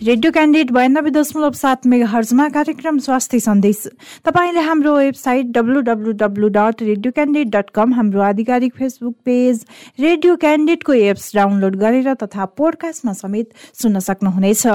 Radio candidate बयानब्बे दशमलव सात मेगा हर्जमा कार्यक्रम स्वास्थ्य सन्देश। तपाईँले हाम्रो website W dot Radio Candidate dot com हाम्रो आधिकारिक फेसबुक पेज रेडियो क्यान्डिडेटको एप्स डाउनलोड गरेर तथा पोडकास्टमा समेत सुन्न सक्नुहुनेछ।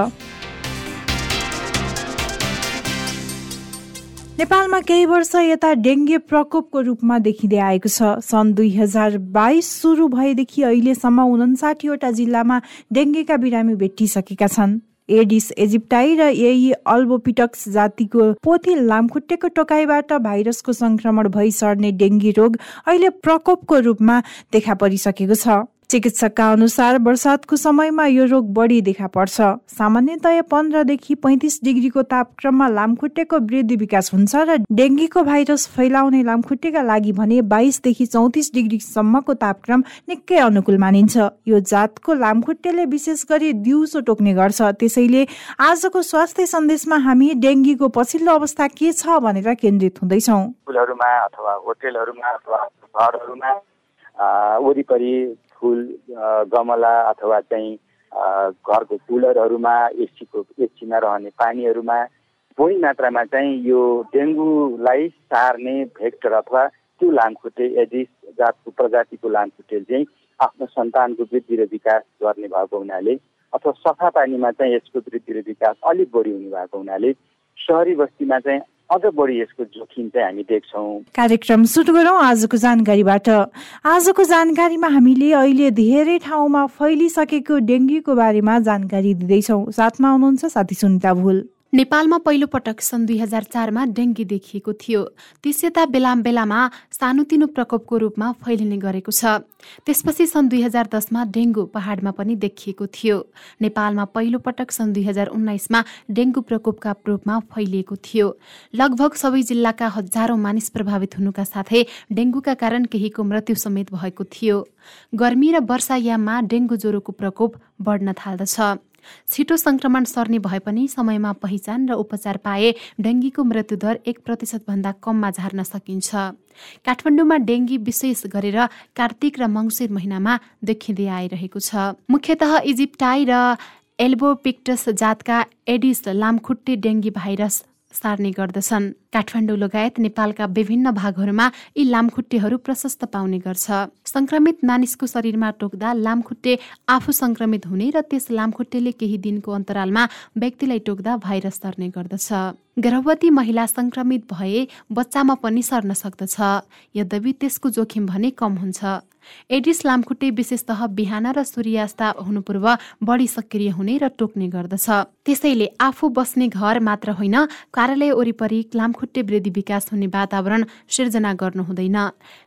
नेपालमा केही वर्ष यता डेङ्गे प्रकोपको रूपमा देखिँदै आएको छ। सन् दुई हजार बाइस सुरु भएदेखि अहिलेसम्म उन्साठीवटा जिल्लामा डेङ्गेका बिरामी भेटिसकेका छन्। एडिस एजिप्टाई र यही अल्बोपिटक्स जातिको पोथी लामखुट्टेको टोकाइबाट भाइरसको संक्रमण भई सर्ने डेङ्गी रोग अहिले प्रकोपको रूपमा देखा परिसकेको छ। चिकित्सकका अनुसार वर्षातको समयमा यो रोग बढी देखा पर्छ। सामान्यतया पन्ध्रदेखि पैँतिस डिग्रीको तापक्रममा लामखुट्टेको वृद्धि विकास हुन्छ र डेङ्गीको भाइरस फैलाउने लामखुट्टेका लागि भने बाइसदेखि चौतिस डिग्रीसम्मको तापक्रम निकै अनुकूल मानिन्छ। यो जातको लामखुट्टेले विशेष गरी दिउँसो टोक्ने गर्छ। त्यसैले आजको स्वास्थ्य सन्देशमा हामी डेङ्गीको पछिल्लो अवस्था के छ भनेर केन्द्रित हुँदैछौँ। वरिपरि फुल गमला अथवा चाहिँ घरको कुलरहरूमा एसीको एसीमा रहने पानीहरूमा बढी मात्रामा चाहिँ यो डेङ्गुलाई सार्ने भेक्टर अथवा त्यो लामखुट्टे एडिस जातको प्रजातिको लामखुट्टे चाहिँ आफ्नो सन्तानको वृद्धि र विकास गर्ने भएको हुनाले अथवा सफा पानीमा चाहिँ यसको वृद्धि र विकास अलिक बढी हुने भएको हुनाले सहरी बस्तीमा चाहिँ अझ बढी यसको जोखिम चाहिँ हामी देख्छौँ। कार्यक्रम सुरु गरौँ। आजको जानकारीबाट। आजको जानकारीमा हामीले अहिले धेरै ठाउँमा फैलिसकेको डेङ्गीको बारेमा जानकारी दिँदैछौँ। साथमा हुनुहुन्छ साथी सुनिता भुल। नेपालमा पहिलो पटक सन् दुई हजार चारमा डेङ्गी देखिएको थियो। त्यस यता बेला बेलामा सानोतिनो प्रकोपको रूपमा फैलिने गरेको छ। त्यसपछि सन् दुई हजार दसमा डेङ्गु पहाडमा पनि देखिएको थियो। नेपालमा पहिलो पटक सन् दुई हजार उन्नाइसमा डेङ्गु प्रकोपका रूपमा फैलिएको थियो। लगभग सबै जिल्लाका हजारौं मानिस प्रभावित हुनुका साथै डेङ्गुका कारण केहीको मृत्यु समेत भएको थियो। गर्मी र वर्षायाममा डेङ्गु ज्वरोको प्रकोप बढ्न थाल्दछ। छिटो संक्रमण सर्ने भए पनि समयमा पहिचान र उपचार पाए डेङ्गीको मृत्युदर एक प्रतिशतभन्दा कममा झार्न सकिन्छ। काठमाडौँमा डेङ्गी विशेष गरेर कार्तिक र मङ्सिर महिनामा देखिँदै आइरहेको छ। मुख्यतः इजिप्टाई र एल्बोपिक्टस जातका एडिस लामखुट्टे डेङ्गी भाइरस सार्ने गर्दछन्। काठमाडौँ लगायत नेपालका विभिन्न भागहरूमा यी लामखुट्टेहरू प्रशस्त पाउने गर्छ। संक्रमित मानिसको शरीरमा टोक्दा लामखुट्टे आफू संक्रमित हुने र त्यस लामखुट्टेले केही दिनको अन्तरालमा व्यक्तिलाई टोक्दा भाइरस सर्ने गर्दछ। गर्भवती महिला संक्रमित भए बच्चामा पनि सर्न सक्दछ। यद्यपि त्यसको जोखिम भने कम हुन्छ। एडिस लामखुट्टे विशेषत बिहान र सूर्यास्त हुनु पूर्व बढी सक्रिय हुने र टोक्ने गर्दछ। त्यसैले आफू बस्ने घर मात्र होइन कार्यालय वरिपरि लामखुट्टे वृद्धि विकास हुने वातावरण सिर्जना गर्नु हुँदैन।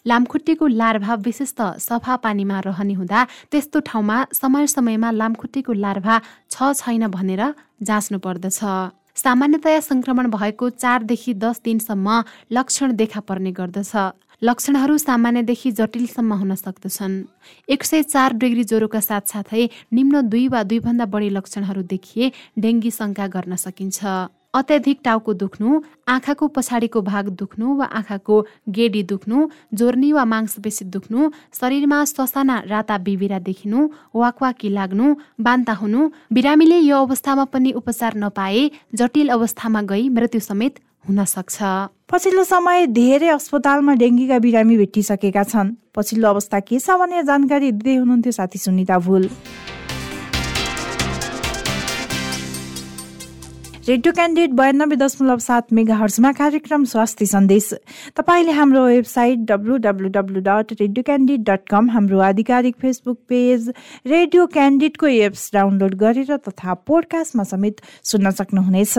लामखुट्टेको लार्भा विशेषत सफा पानीमा रहने हुँदा त्यस्तो ठाउँमा समय समयमा लामखुट्टेको लार्भा छ छैन भनेर जाँच्नु पर्दछ। सामान्यतया संक्रमण भएको चारदेखि दस दिनसम्म लक्षण देखा पर्ने गर्दछ। लक्षणहरू सामान्यदेखि जटिलसम्म हुन सक्दछन्। एक सय चार डिग्री ज्वरोका साथसाथै निम्न दुई वा दुईभन्दा बढी लक्षणहरू देखिए डेङ्गी शङ्का गर्न सकिन्छ। अत्याधिक टाउको दुख्नु आँखाको पछाडिको भाग दुख्नु वा आँखाको गेडी दुख्नु जोर्नी वा मांसपेशी दुख्नु शरीरमा ससाना राता बिबिरा देखिनु वाकवाकी लाग्नु बान्ता हुनु बिरामीले यो अवस्थामा पनि उपचार नपाए जटिल अवस्थामा गई मृत्यु समेत हुन सक्छ। पछिल्लो समय धेरै अस्पतालमा डेङ्गीका बिरामी भेटिसकेका छन्। पछिल्लो अवस्था के छ भन्ने जानकारी दिँदै हुनुहुन्थ्यो साथी सुनिता भुल। रेडियो क्यान्डिडेट बयानब्बे दशमलव सात मेगा हर्समा कार्यक्रम स्वास्थ्य सन्देश। तपाईँले हाम्रो website W W W dot Radio Candidate dot com हाम्रो आधिकारिक फेसबुक पेज रेडियो क्यान्डिडेटको एप्स डाउनलोड गरेर तथा पोडकास्टमा समेत सुन्न सक्नुहुनेछ।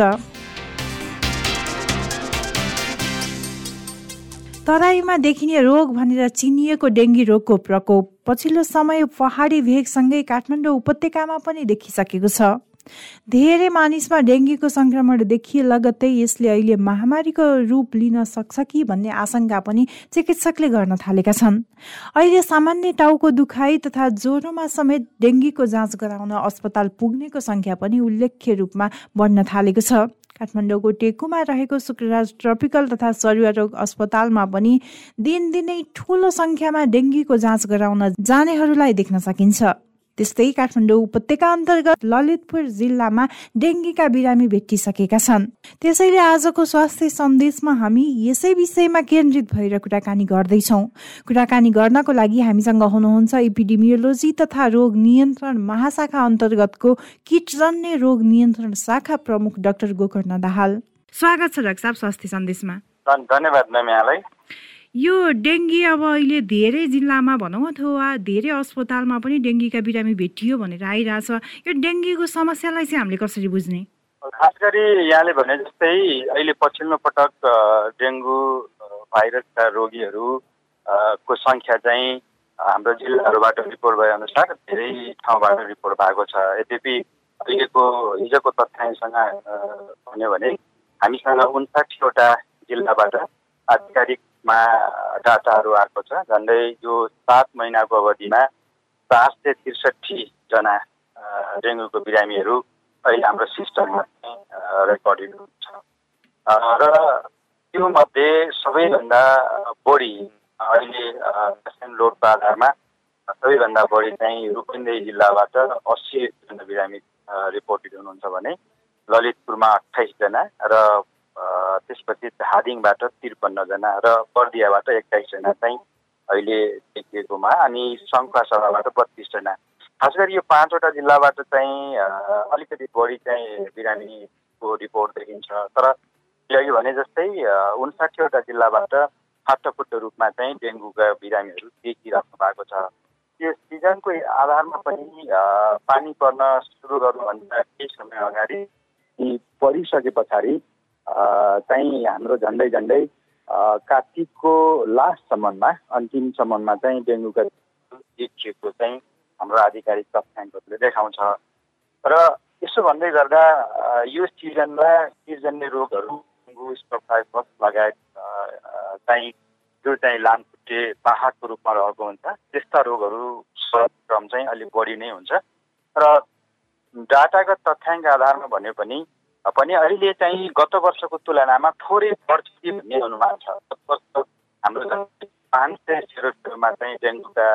तराईमा देखिने रोग भनेर चिनिएको डेङ्गी रोगको प्रकोप पछिल्लो समय पहाडी भेगसँगै काठमाडौँ उपत्यकामा पनि देखिसकेको छ। धेरै मानिसमा डेङ्गीको सङ्क्रमण देखिए लगत्तै यसले अहिले महामारीको रूप लिन सक्छ कि भन्ने आशंका पनि चिकित्सकले गर्न थालेका छन्। अहिले सामान्य टाउको दुखाइ तथा ज्वरोमा समेत डेङ्गीको जाँच गराउन अस्पताल पुग्नेको सङ्ख्या पनि उल्लेख्य रूपमा बढ्न थालेको छ। काठमाडौँको टेकुमा रहेको शुक्रराज ट्रपिकल तथा सरुवा रोग अस्पतालमा पनि दिनदिनै ठूलो सङ्ख्यामा डेङ्गीको जाँच गराउन जानेहरूलाई देख्न सकिन्छ। त्यस्तै काठमाडौँ उपत्यका अन्तर्गत ललितपुर जिल्लामा डेङ्गीका बिरामी भेटिसकेका छन्। त्यसैले आजको स्वास्थ्य सन्देशमा हामी यसै विषयमा केन्द्रित भएर कुराकानी गर्दैछौ। कुराकानी गर्नको लागि हामीसँग हुनुहुन्छ इपिडिमियोलोजी तथा रोग नियन्त्रण महाशाखा अन्तर्गतको किटजन्य रोग नियन्त्रण शाखा प्रमुख डाक्टर गोकर्ण दाहाल। स्वागत छ डाक्टर स्वास्थ्य सन्देशमा। धन्यवाद यो डेङ्गी अब अहिले धेरै जिल्लामा भनौँ अथवा धेरै अस्पतालमा पनि डेङ्गीका बिरामी भेटियो भनेर आइरहेछ। यो डेङ्गीको समस्यालाई चाहिँ हामीले कसरी बुझ्ने? खास गरी यहाँले भने जस्तै अहिले पछिल्लो पटक डेङ्गु भाइरसका रोगीहरू को सङ्ख्या चाहिँ हाम्रो जिल्लाहरूबाट रिपोर्ट भए अनुसार धेरै ठाउँबाट रिपोर्ट भएको छ। यद्यपि अहिलेको हिजोको तथ्याङ्कसँग भन्यो भने हामीसँग उन्साठीवटा जिल्लाबाट आधिकारिक मा डाटाहरू आएको छ। झन्डै यो सात महिनाको अवधिमा चार सय त्रिसठीजना डेङ्गुको बिरामीहरू अहिले हाम्रो सिस्टममा रेकर्डेड हुन्छ र त्यो मध्ये सबैभन्दा बढी अहिले लोडको आधारमा सबैभन्दा बढी चाहिँ रूपन्देही जिल्लाबाट अस्सीजना बिरामी रिपोर्टेड हुनुहुन्छ भने ललितपुरमा अठाइसजना र त्यसपछि धादिङबाट त्रिपन्नजना र बर्दियाबाट एक्काइसजना चाहिँ अहिले देखिएकोमा अनि सभाबाट बत्तिसजना। खास गरी यो पाँचवटा जिल्लाबाट चाहिँ अलिकति बढी चाहिँ बिरामीको रिपोर्ट देखिन्छ। तर अघि भने जस्तै उन्साठीवटा जिल्लाबाट फाटोफुट्टो रूपमा चाहिँ डेङ्गुका बिरामीहरू देखिराख्नु भएको छ। त्यो सिजनको आधारमा पनि पानी पर्न सुरु गर्नुभन्दा केही समय अगाडि परिसके पछाडि चाहिँ हाम्रो झन्डै झन्डै कार्तिकको लास्टसम्ममा अन्तिमसम्ममा चाहिँ डेङ्गुका देखिएको चाहिँ हाम्रो आधिकारिक तथ्याङ्कहरूले देखाउँछ। र यसो भन्दै गर्दा यो सिजनमा सिजन्य रोगहरू डेङ्गु स्टोफाइफस लगायत चाहिँ जो चाहिँ लामखुट्टे पाहाडको रूपमा रहेको हुन्छ त्यस्ता रोगहरू क्रम चाहिँ अलिक बढी नै हुन्छ। र डाटागत तथ्याङ्क आधारमा भन्यो पनि पनि अहिले चाहिँ गत वर्षको तुलनामा थोरै बढ्छ भन्ने अनुमान छ। वर्ष हाम्रो पाँच सय सेरोमा चाहिँ डेङ्गुका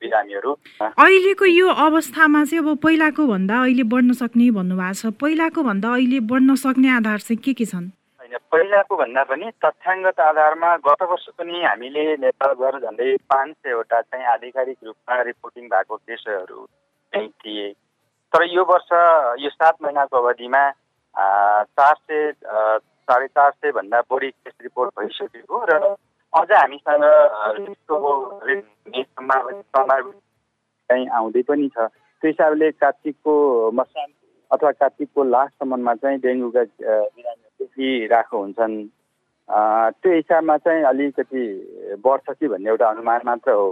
बिरामीहरू। अहिलेको यो अवस्थामा चाहिँ अब पहिलाको भन्दा अहिले बढ्न सक्ने भन्नुभएको छ। पहिलाको भन्दा अहिले बढ्न सक्ने आधार चाहिँ के के छन्? होइन पहिलाको भन्दा पनि तथ्याङ्गत आधारमा गत वर्ष पनि हामीले नेपालभर झन्डै पाँच सयवटा चाहिँ आधिकारिक रूपमा रिपोर्टिङ भएको केसहरू चाहिँ थिए। तर यो वर्ष यो सात महिनाको अवधिमा चार सय साढे चार सयभन्दा बढी केस रिपोर्ट भइसकेको र अझ हामीसँग चाहिँ आउँदै पनि छ। त्यो हिसाबले कार्तिकको मसान अथवा कार्तिकको लास्टसम्ममा चाहिँ डेङ्गुका बिरामीहरू देखिरहेको हुन्छन्। त्यो हिसाबमा चाहिँ अलिकति बढ्छ कि भन्ने एउटा अनुमान मात्र हो।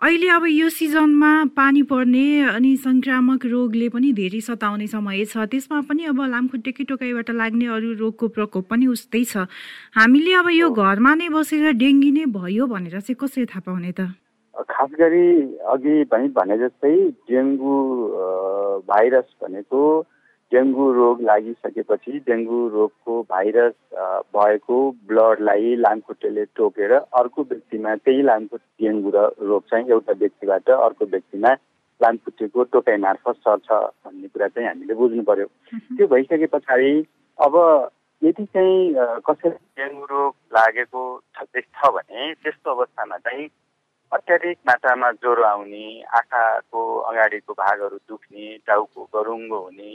अहिले अब यो सिजनमा पानी पर्ने अनि सङ्क्रामक रोगले पनि धेरै सताउने समय छ। त्यसमा पनि अब लामखुट्टेकी टोकाइबाट लाग्ने अरू रोगको प्रकोप पनि उस्तै छ। हामीले अब यो घरमा नै बसेर डेङ्गी नै भयो भनेर चाहिँ कसरी थाहा पाउने त? खास गरी अघि भने जस्तै डेङ्गु भाइरस भनेको डेङ्गु रोग लागिसकेपछि डेङ्गु रोगको भाइरस भएको ब्लडलाई लामखुट्टेले टोकेर अर्को व्यक्तिमा त्यही लामखुट्टे डेङ्गु र रोग चाहिँ एउटा व्यक्तिबाट अर्को व्यक्तिमा लामखुट्टेको टोकाइ मार्फत सर्छ भन्ने कुरा चाहिँ हामीले बुझ्नु पर्यो। त्यो भइसके पछाडि अब यदि चाहिँ कसैलाई डेङ्गु रोग लागेको छ भने त्यस्तो अवस्थामा चाहिँ अत्याधिक मात्रामा ज्वरो आउने आँखाको अगाडिको भागहरू दुख्ने टाउको गरुङ्गो हुने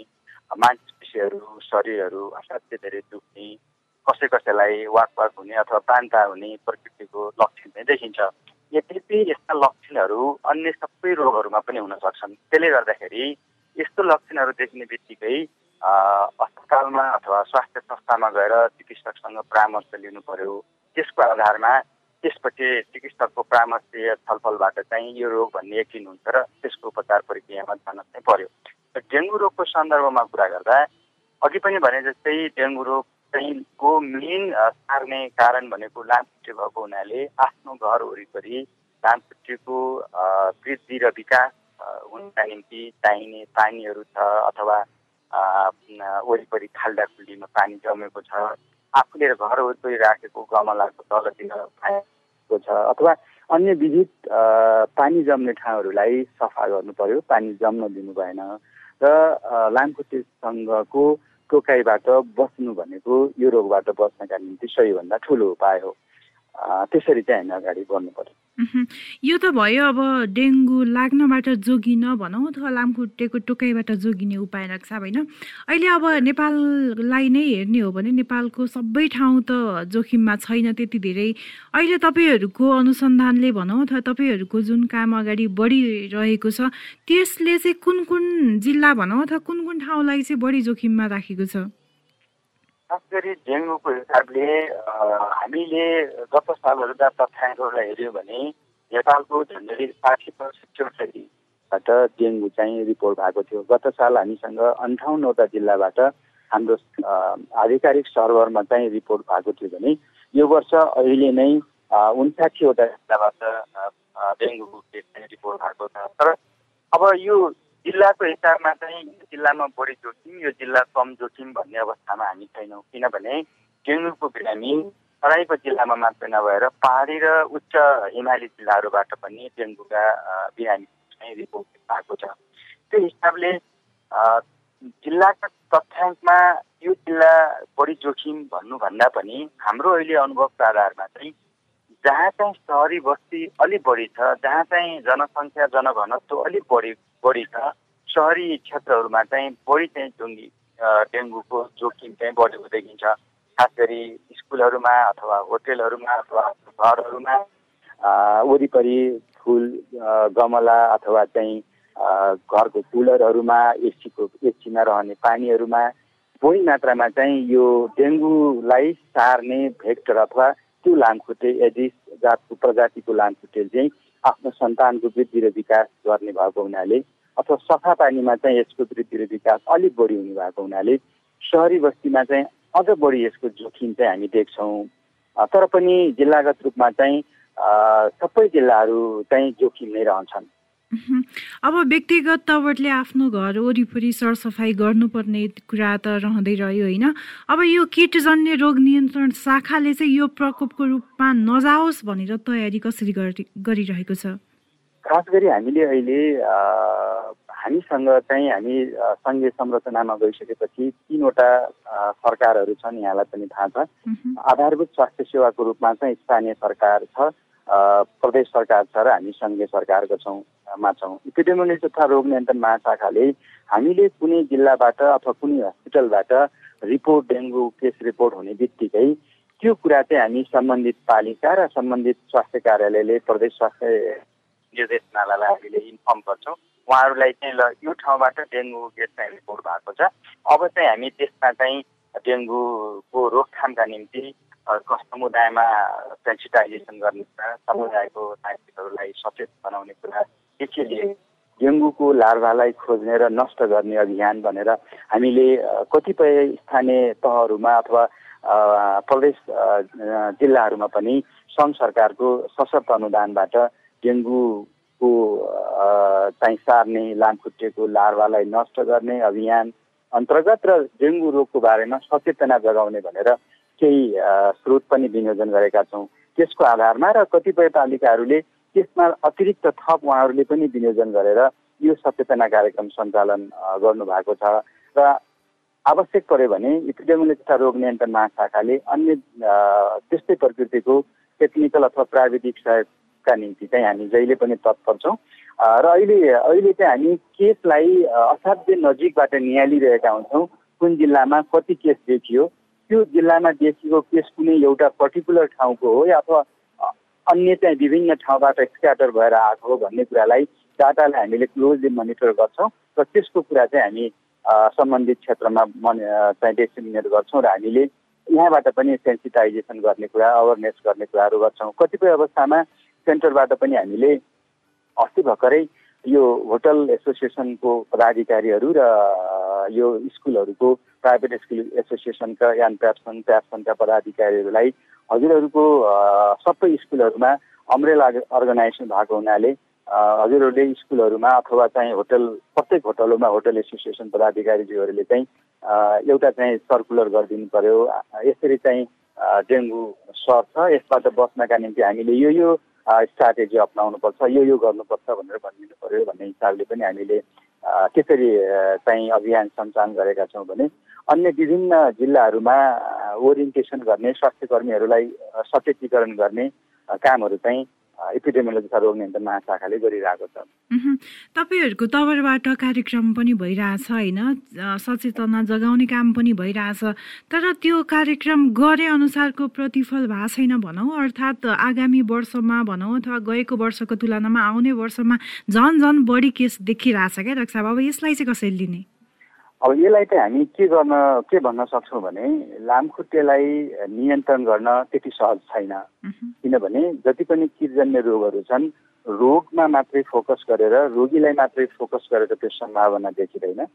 मांसपेसीहरू शरीरहरू असाध्यै धेरै दुख्ने कसै कसैलाई वाक वाक हुने अथवा पान्ता हुने प्रकृतिको लक्षण चाहिँ देखिन्छ। यद्यपि यस्ता लक्षणहरू अन्य सबै रोगहरूमा पनि हुन सक्छन्। त्यसले गर्दाखेरि यस्तो लक्षणहरू देखिने बित्तिकै अस्पतालमा अथवा स्वास्थ्य संस्थामा गएर चिकित्सकसँग परामर्श लिनु पर्यो। त्यसको आधारमा त्यसपछि चिकित्सकको परामर्श छलफलबाट चाहिँ यो रोग भन्ने यकिन हुन्छ र त्यसको उपचार प्रक्रियामा जान चाहिँ पर्यो। डेङ्गु रोगको सन्दर्भमा कुरा गर्दा अघि पनि भने जस्तै डेङ्गु रोग चाहिँ को मेन सार्ने कारण भनेको लामखुट्टे भएको हुनाले आफ्नो घर वरिपरि लामखुट्टेको वृद्धि र विकास हुनका निम्ति चाहिने पानीहरू छ अथवा वरिपरि खाल्डाखुल्डीमा पानी जमेको छ आफूले घर वरिपरि राखेको गमलाको तलतिर पाएको छ अथवा अन्य विविध पानी जम्ने ठाउँहरूलाई सफा गर्नु पर्यो पानी जम्न दिनु भएन। र लामखुट्टेसँगको टोकाइबाट बस्नु भनेको यो रोगबाट बस्नका निम्ति सबैभन्दा ठुलो उपाय हो। त्यसरी चाहिँ हामी अगाडि बढ्नु पर्यो। यो त भयो अब डेङ्गु लाग्नबाट जोगिन भनौँ अथवा लामखुट्टेको टोकाइबाट जोगिने उपाय लाग्छ होइन। अहिले अब नेपाललाई नै हेर्ने हो भने नेपालको सबै ठाउँ त जोखिममा छैन त्यति धेरै। अहिले तपाईँहरूको अनुसन्धानले भनौँ अथवा तपाईँहरूको जुन काम अगाडि बढिरहेको छ त्यसले चाहिँ कुन कुन जिल्ला भनौँ अथवा कुन कुन ठाउँलाई चाहिँ बढी जोखिममा राखेको छ? खास गरी डेङ्गुको हिसाबले हामीले गत सालहरूका तथ्याङ्कहरूलाई हेऱ्यौँ भने नेपालको झन्डै साठी पर्सेन्ट डेङ्गु चाहिँ रिपोर्ट भएको थियो। गत साल हामीसँग अन्ठाउन्नवटा जिल्लाबाट हाम्रो आधिकारिक सर्भरमा चाहिँ रिपोर्ट भएको थियो भने यो वर्ष अहिले नै उन्साठीवटा जिल्लाबाट डेङ्गुको केस चाहिँ रिपोर्ट भएको छ। तर अब यो जिल्लाको हिसाबमा चाहिँ यो जिल्लामा बढी जोखिम यो जिल्ला कम जोखिम भन्ने अवस्थामा हामी छैनौँ। किनभने डेङ्गुको बिरामी तराईको जिल्लामा मात्रै नभएर पहाडी र उच्च हिमाली जिल्लाहरूबाट पनि डेङ्गुका बिरामी चाहिँ रिपोर्ट भएको छ। त्यो हिसाबले जिल्लाका तथ्याङ्कमा यो जिल्ला बढी जोखिम भन्नुभन्दा पनि हाम्रो अहिले अनुभवको आधारमा चाहिँ जहाँ चाहिँ सहरी बस्ती अलिक बढी छ जहाँ चाहिँ जनसङ्ख्या जनघनत्व अलिक बढी बढी छ। सहरी क्षेत्रहरूमा चाहिँ बढी चाहिँ डुङ्गी डेङ्गुको जोखिम चाहिँ बढेको देखिन्छ। खास गरी स्कुलहरूमा अथवा होटेलहरूमा अथवा घरहरूमा वरिपरि फुल गमला अथवा चाहिँ घरको कुलरहरूमा एसीको एसीमा रहने पानीहरूमा बढी मात्रामा चाहिँ यो डेङ्गुलाई सार्ने भेक्टर अथवा त्यो लामखुट्टे एडिस जातको प्रजातिको लामखुट्टे चाहिँ आफ्नो सन्तानको वृद्धि र विकास गर्ने भएको हुनाले अथवा सफा पानीमा चाहिँ यसको वृद्धि र विकास अलिक बढी हुने भएको हुनाले सहरी बस्तीमा चाहिँ अझ बढी यसको जोखिम चाहिँ हामी देख्छौँ। तर पनि जिल्लागत रूपमा चाहिँ सबै जिल्लाहरू चाहिँ जोखिम नै रहन्छन्। अब व्यक्तिगत तवरले आफ्नो घर वरिपरि सरसफाइ गर्नुपर्ने कुरा त रहँदै रह्यो होइन? अब यो किटजन्य रोग नियन्त्रण शाखाले चाहिँ यो प्रकोपको रूपमा नजाओस् भनेर तयारी कसरी गरिरहेको छ? खास गरी हामीले अहिले हामीसँग चाहिँ हामी सङ्घीय संरचनामा गइसकेपछि तिनवटा सरकारहरू छन् यहाँलाई पनि थाहा छ। आधारभूत स्वास्थ्य सेवाको रूपमा चाहिँ स्थानीय सरकार छ। प्रदेश सरकार छ र हामी सङ्घीय सरकारको छौँ मा छौँ। इपिडेमोलोजी तथा रोग नियन्त्रण महाशाखाले हामीले कुनै जिल्लाबाट अथवा कुनै हस्पिटलबाट रिपोर्ट डेङ्गु केस रिपोर्ट हुने बित्तिकै त्यो कुरा चाहिँ हामी सम्बन्धित पालिका र सम्बन्धित स्वास्थ्य कार्यालयले प्रदेश स्वास्थ्य निर्देशनालयलाई हामीले इन्फर्म गर्छौँ। उहाँहरूलाई चाहिँ ल यो ठाउँबाट डेङ्गु केस चाहिँ रिपोर्ट भएको छ। अब चाहिँ हामी त्यसमा चाहिँ डेङ्गुको रोकथामका निम्ति समुदायमा सेन्सिटाइजेसन गर्ने कुरा समुदायको नागरिकहरूलाई सचेत बनाउने कुरादेखि लिएर डेङ्गुको लार्भालाई खोज्ने र नष्ट गर्ने अभियान भनेर हामीले कतिपय स्थानीय तहहरूमा अथवा प्रदेश जिल्लाहरूमा पनि सङ्घ सरकारको सशक्त अनुदानबाट डेङ्गुको चाहिँ सार्ने लामखुट्टेको लार्वालाई नष्ट गर्ने अभियान अन्तर्गत र डेङ्गु रोगको बारेमा सचेतना जगाउने भनेर केही स्रोत पनि विनियोजन गरेका छौँ। त्यसको आधारमा र कतिपय पालिकाहरूले त्यसमा अतिरिक्त थप उहाँहरूले पनि विनियोजन गरेर यो सचेतना कार्यक्रम सञ्चालन गर्नुभएको छ र आवश्यक पर्यो भने इपिडेमियोलोजी तथा रोग नियन्त्रण महाशाखाले अन्य त्यस्तै प्रकृतिको टेक्निकल अथवा प्राविधिक सहयोग का निम्ति चाहिँ हामी जहिले पनि तत्पर छौँ। र अहिले अहिले चाहिँ हामी केसलाई असाध्य नजिकबाट निहालिरहेका हुन्छौँ। कुन जिल्लामा कति केस देखियो त्यो जिल्लामा देखिएको केस कुनै एउटा पर्टिकुलर ठाउँको हो या अथवा अन्य चाहिँ विभिन्न ठाउँबाट स्क्याटर भएर आएको हो भन्ने कुरालाई डाटालाई हामीले क्लोजली मोनिटर गर्छौँ र त्यसको कुरा चाहिँ हामी सम्बन्धित क्षेत्रमा मन चाहिँ डेसिमिनेट गर्छौँ र हामीले यहाँबाट पनि सेन्सिटाइजेसन गर्ने कुरा अवेरनेस गर्ने कुराहरू गर्छौँ। कतिपय अवस्थामा सेन्टरबाट पनि हामीले अस्ति भर्खरै यो होटल एसोसिएसनको पदाधिकारीहरू र यो स्कुलहरूको प्राइभेट स्कुल एसोसिएसनका यान प्याप्सन प्याप्सनका पदाधिकारीहरूलाई हजुरहरूको सबै स्कुलहरूमा अम्रेला अर्गनाइजेसन भएको हुनाले हजुरहरूले स्कुलहरूमा अथवा चाहिँ होटल प्रत्येक होटलहरूमा होटल एसोसिएसन पदाधिकारीज्यूहरूले चाहिँ एउटा चाहिँ सर्कुलर गरिदिनु पर्यो। यसरी चाहिँ डेङ्गु सर्छ यसबाट बस्नका निम्ति हामीले यो यो स्ट्राटेजी अप्नाउनुपर्छ यो यो गर्नुपर्छ भनेर भनिदिनु पर्यो भन्ने हिसाबले पनि हामीले त्यसरी चाहिँ अभियान सञ्चालन गरेका छौँ भने अन्य विभिन्न जिल्लाहरूमा ओरिएन्टेसन गर्ने स्वास्थ्य कर्मीहरूलाई सचेतीकरण गर्ने कामहरू चाहिँ एपिडेमियोलोजी तथा रोग नियन्त्रण महाशाखाले गरिरहेको छ। तपाईँहरूको तवरबाट कार्यक्रम पनि भइरहेछ होइन? सचेतना जगाउने काम पनि भइरहेछ। तर त्यो कार्यक्रम गरे अनुसारको प्रतिफल भएको छैन भनौँ अर्थात् आगामी वर्षमा भनौँ अथवा गएको वर्षको तुलनामा आउने वर्षमा झन् झन् बढी केस देखिरहेछ क्या साहब अब यसलाई चाहिँ कसरी लिने? अब यसलाई चाहिँ हामी के गर्न के भन्न सक्छौँ भने लामखुट्टेलाई नियन्त्रण गर्न त्यति सहज छैन। किनभने जति पनि किटजन्य रोगहरू छन् रोगमा मात्रै फोकस गरेर रोगीलाई मात्रै फोकस गरेर त्यो सम्भावना देखिँदैन।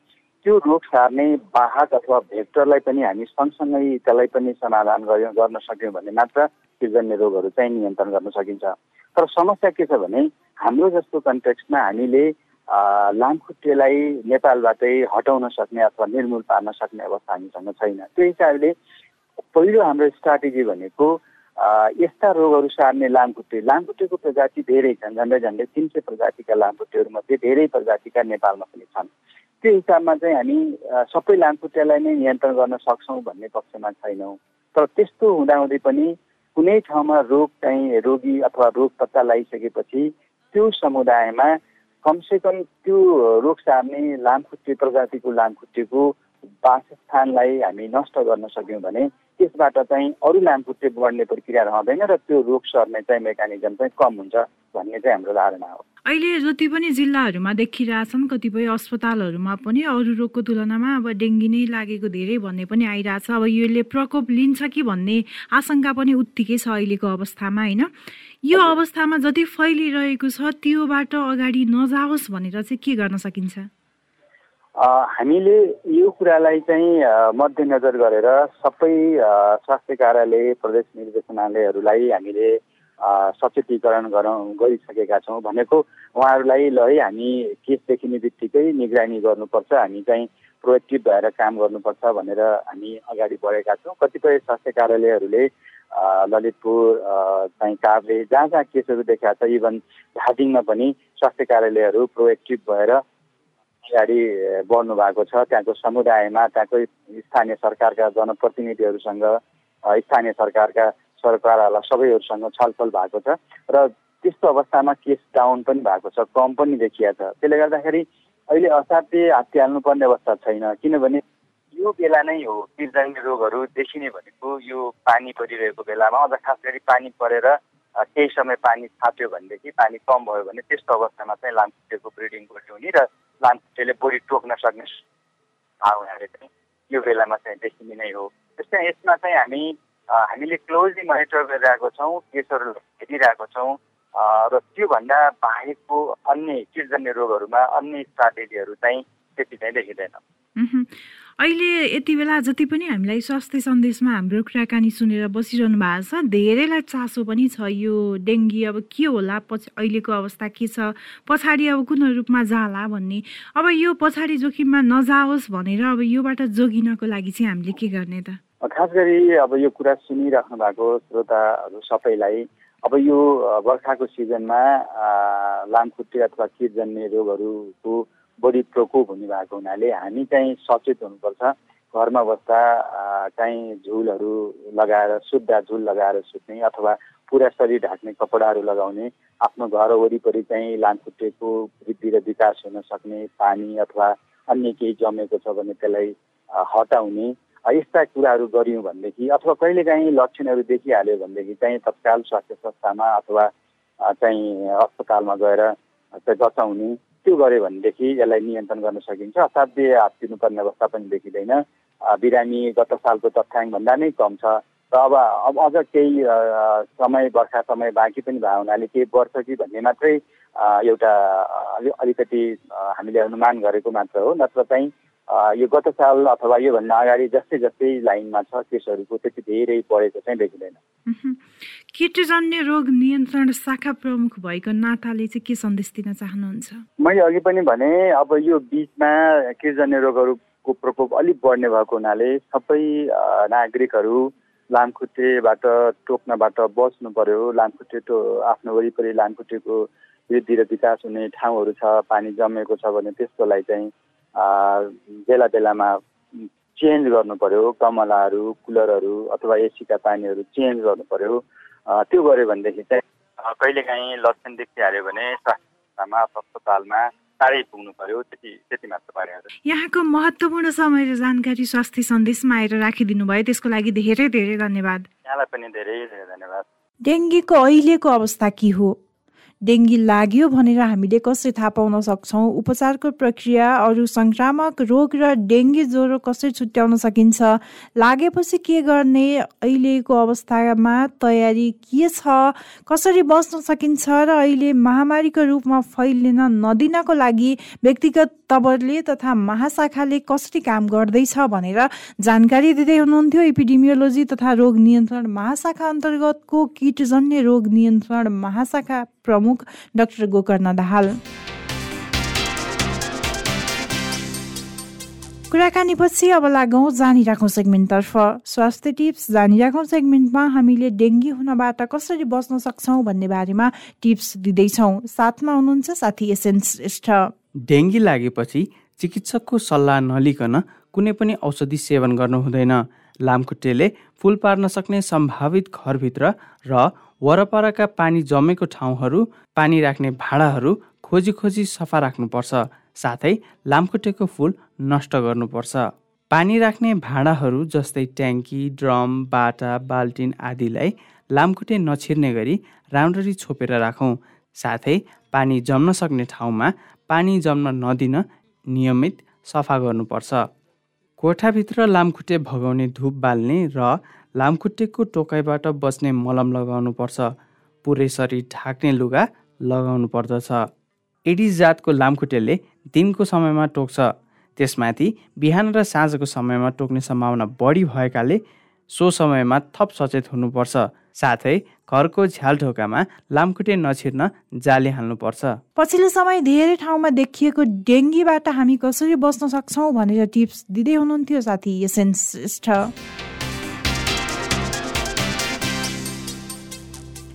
त्यो रोग सार्ने बाहक अथवा भेक्टरलाई पनि हामी सँगसँगै त्यसलाई पनि समाधान गर्न सक्यौँ भने मात्र किटजन्य रोगहरू चाहिँ नियन्त्रण गर्न सकिन्छ। तर समस्या के छ भने हाम्रो जस्तो कन्टेक्स्टमा हामीले लामखुट्टेलाई नेपालबाटै हटाउन सक्ने अथवा निर्मूल पार्न सक्ने अवस्था हामीसँग छैन। त्यो हिसाबले पहिलो हाम्रो स्ट्राटेजी भनेको यस्ता रोगहरू सार्ने लामखुट्टे। लामखुट्टेको प्रजाति धेरै छन् झन्डै झन्डै तिन सय प्रजातिका लामखुट्टेहरूमध्ये धेरै प्रजातिका नेपालमा पनि छन्। त्यो हिसाबमा चाहिँ हामी सबै लामखुट्टेलाई नै नियन्त्रण गर्न सक्छौँ भन्ने पक्षमा छैनौँ। तर त्यस्तो हुँदाहुँदै पनि कुनै ठाउँमा रोग चाहिँ रोगी अथवा रोग पत्ता लगाइसकेपछि त्यो समुदायमा कमसेकम त्यो रोग सार्ने लामखुट्टे प्रजातिको लामखुट्टेको वासस्थानलाई हामी नष्ट गर्न सक्यौँ भने त्यसबाट चाहिँ अरू लामखुट्टे बढ्ने प्रक्रिया रहँदैन र त्यो रोग सर्ने चाहिँ मेकानिजम चाहिँ कम हुन्छ भन्ने चाहिँ हाम्रो धारणा हो। अहिले जति पनि जिल्लाहरूमा देखिरहेछन् कतिपय अस्पतालहरूमा पनि अरू रोगको तुलनामा अब डेङ्गी नै लागेको धेरै भन्ने पनि आइरहेछ। अब यसले प्रकोप लिन्छ कि भन्ने आशंका पनि उत्तिकै छ अहिलेको अवस्थामा होइन? यो अवस्थामा जति फैलिरहेको छ त्योबाट अगाडि नजाओस् भनेर चाहिँ के गर्न सकिन्छ? हामीले यो कुरालाई चाहिँ मध्यनजर गरेर सबै स्वास्थ्य कार्यालय प्रदेश निर्देशनालयहरूलाई हामीले सचेतीकरण गरौँ गरिसकेका छौँ भनेको उहाँहरूलाई ल है हामी केस देखिने बित्तिकै निगरानी गर्नुपर्छ हामी चाहिँ प्रोएक्टिभ भएर काम गर्नुपर्छ भनेर हामी अगाडि बढेका छौँ। कतिपय स्वास्थ्य कार्यालयहरूले ललितपुर चाहिँ काभ्रे जहाँ जहाँ केसहरू देखाएको छ इभन धादिङमा पनि स्वास्थ्य कार्यालयहरू प्रोएक्टिभ भएर अगाडि बढ्नु भएको छ। त्यहाँको समुदायमा त्यहाँको स्थानीय सरकारका जनप्रतिनिधिहरूसँग स्थानीय सरकारका सरकारहरूलाई सबैहरूसँग छलफल भएको छ र त्यस्तो अवस्थामा केस डाउन पनि भएको छ कम पनि देखिया छ। त्यसले गर्दाखेरि अहिले असाध्य हात्ती हाल्नुपर्ने अवस्था छैन किनभने यो बेला नै हो किरजन्य रोगहरू देखिने भनेको यो पानी परिरहेको बेलामा अझ खास गरी पानी परेर केही समय पानी थाप्यो भनेदेखि पानी कम भयो भने त्यस्तो अवस्थामा चाहिँ लामखुट्टेको ब्रिडिङ बढी हुने र लामखुट्टेले बोडी टोक्न सक्ने हुनाले चाहिँ यो बेलामा चाहिँ देखिने नै हो। त्यस्तै यसमा चाहिँ हामी हामीले क्लोजली मोनिटर गरिरहेको छौँ केसहरू हेरिरहेको छौँ र त्योभन्दा बाहेकको अन्य किटजन्य रोगहरूमा अन्य स्ट्राटेजीहरू चाहिँ त्यति चाहिँ देखिँदैन। अहिले यति बेला जति पनि हामीलाई स्वास्थ्य सन्देशमा हाम्रो कुराकानी सुनेर बसिरहनु भएको छ धेरैलाई चासो पनि छ यो डेङ्गी। अब के होला? पछि अहिलेको अवस्था के छ? पछाडि अब कुन रूपमा जाला भन्ने? अब यो पछाडि जोखिममा नजाओस् भनेर अब योबाट जोगिनको लागि चाहिँ हामीले के गर्ने त? खास गरी अब यो कुरा सुनिराख्नु भएको श्रोताहरू सबैलाई अब यो बर्खाको सिजनमा लामखुट्टे अथवा किटजन्य रोगहरूको बढी प्रकोप हुने भएको हुनाले हामी चाहिँ सचेत हुनुपर्छ। घरमा बस्दा चाहिँ झुलहरू लगाएर शुद्ध झुल लगाएर सुत्ने अथवा पुरा शरीर ढाक्ने कपडाहरू लगाउने आफ्नो घर वरिपरि चाहिँ लामखुट्टेको वृद्धि र विकास हुन सक्ने पानी अथवा अन्य केही जमेको छ भने त्यसलाई हटाउने यस्ता कुराहरू गऱ्यौँ भनेदेखि अथवा कहिलेकाहीँ लक्षणहरू देखिहाल्यो भनेदेखि चाहिँ तत्काल स्वास्थ्य संस्थामा अथवा चाहिँ अस्पतालमा गएर बचाउने त्यो गऱ्यो भनेदेखि यसलाई नियन्त्रण गर्न सकिन्छ। असाध्य हात दिनुपर्ने अवस्था पनि देखिँदैन। बिरामी गत सालको तथ्याङ्कभन्दा नै कम छ। र अब अब अझ केही समय वर्षा समय बाँकी पनि भयो हुनाले केही वर्ष कि भन्ने मात्रै एउटा अलिकति हामीले अनुमान गरेको मात्र हो। नत्र चाहिँ यो गत साल अथवा योभन्दा अगाडि जस्तै जस्तै लाइनमा छ केसहरूको त्यति धेरै बढेको चाहिँ देखिँदैन। कीटजन्य रोग नियन्त्रण शाखा प्रमुख भएको नाताले चाहिँ के सन्देश दिन चाहनुहुन्छ? मैले अघि पनि भने अब यो बिचमा कीटजन्य रोगहरूको प्रकोप अलिक बढ्ने भएको हुनाले सबै नागरिकहरू लामखुट्टेबाट टोक्नबाट बस्नु पर्यो। लामखुट्टे टो आफ्नो वरिपरि लामखुट्टेको वृद्धि र विकास हुने ठाउँहरू छ पानी जमेको छ भने त्यसकोलाई चाहिँ बेला बेलामा चेन्ज गर्नु पर्यो गमलाहरू कुलरहरू अथवा एसीका पानीहरू चेन्ज गर्नु पर्यो। त्यो गऱ्यो भनेदेखि चाहिँ कहिलेकाहीँ लक्षण देखिहाल्यो भने स्वास्थ्यमा अस्पतालमा टाढै पुग्नु पर्यो। त्यति त्यति मात्र पारे यहाँको महत्त्वपूर्ण समय र जानकारी स्वास्थ्य सन्देशमा आएर राखिदिनु भयो। त्यसको लागि धेरै धेरै धन्यवाद। यहाँलाई पनि धेरै धेरै धन्यवाद। डेङ्गीको अहिलेको अवस्था के हो? डेङ्गी लाग्यो भनेर हामीले कसरी थाहा पाउन सक्छौँ? उपचारको प्रक्रिया अरू सङ्क्रामक रोग र डेङ्गी ज्वरो कसरी छुट्याउन सकिन्छ? लागेपछि के गर्ने? अहिलेको अवस्थामा तयारी के छ? कसरी बस्न सकिन्छ? र अहिले महामारीको रूपमा फैलिन नदिनको लागि व्यक्तिगत तवरले तथा महाशाखाले कसरी काम गर्दैछ भनेर जानकारी दिँदै हुनुहुन्थ्यो। एपिडेमियोलोजी तथा रोग नियन्त्रण महाशाखा अन्तर्गतको किटजन्य रोग नियन्त्रण महाशाखा प्रमुख डाक्टर गोकर्ण दाहाल। कुराकानीपछि अब लागौँ जानिराखौँ सेगमेन्टतर्फ। स्वास्थ्य टिप्स जानिराखौँ सेगमेन्टमा हामीले डेङ्गी हुनबाट कसरी बस्न सक्छौँ भन्ने बारेमा टिप्स दिँदैछौँ। साथमा हुनुहुन्छ साथी एसएन श्रेष्ठ। डेङ्गी लागेपछि चिकित्सकको सल्लाह नलिकन कुनै पनि औषधि सेवन गर्नु हुँदैन। लामखुट्टेले फुल पार्न सक्ने सम्भावित घरभित्र र वरपरका पानी जमेको ठाउँहरू पानी राख्ने भाँडाहरू खोजी खोजी सफा राख्नुपर्छ। साथै लामखुट्टेको फुल नष्ट गर्नुपर्छ। पानी राख्ने भाँडाहरू जस्तै ट्याङ्की ड्रम बाटा बाल्टिन आदिलाई लामखुट्टे नछिर्ने गरी राम्ररी छोपेर राखौँ। साथै पानी जम्न सक्ने ठाउँमा पानी जम्न नदिन नियमित सफा गर्नुपर्छ। कोठाभित्र लामखुट्टे भगाउने धुप बाल्ने र लामखुट्टेको टोकाइबाट बस्ने मलम लगाउनुपर्छ। पुरै शरीर ढाक्ने लुगा लगाउनु पर्दछ एडिस जातको लामखुट्टेले दिनको समयमा टोक्छ त्यसमाथि बिहान र साँझको समयमा टोक्ने सम्भावना बढी भएकाले सो समयमा थप सचेत हुनुपर्छ। साथै घरको झ्याल ढोकामा लामखुट्टे नछिर्न जाली हाल्नुपर्छ। पछिल्लो समय धेरै ठाउँमा देखिएको डेङ्गीबाट हामी कसरी बस्न सक्छौँ भनेर टिप्स दिँदै हुनुहुन्थ्यो साथी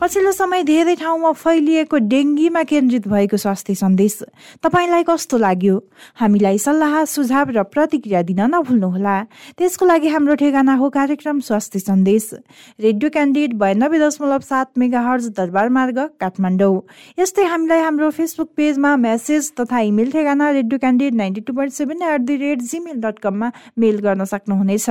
पछिल्लो समय धेरै ठाउँमा फैलिएको डेङ्गीमा केन्द्रित भएको स्वास्थ्य सन्देश तपाईँलाई कस्तो लाग्यो? हामीलाई सल्लाह सुझाव र प्रतिक्रिया दिन नभुल्नुहोला। त्यसको लागि हाम्रो ठेगाना हो कार्यक्रम स्वास्थ्य सन्देश। रेडियो क्यान्डिडेट बयानब्बे दशमलव सात मेगा हर्ज दरबार मार्ग काठमाडौँ। यस्तै हामीलाई हाम्रो फेसबुक पेजमा मेसेज तथा इमेल ठेगाना Radio Candidate ninety two point seven at the rate Gmail dot कममा मेल गर्न सक्नुहुनेछ।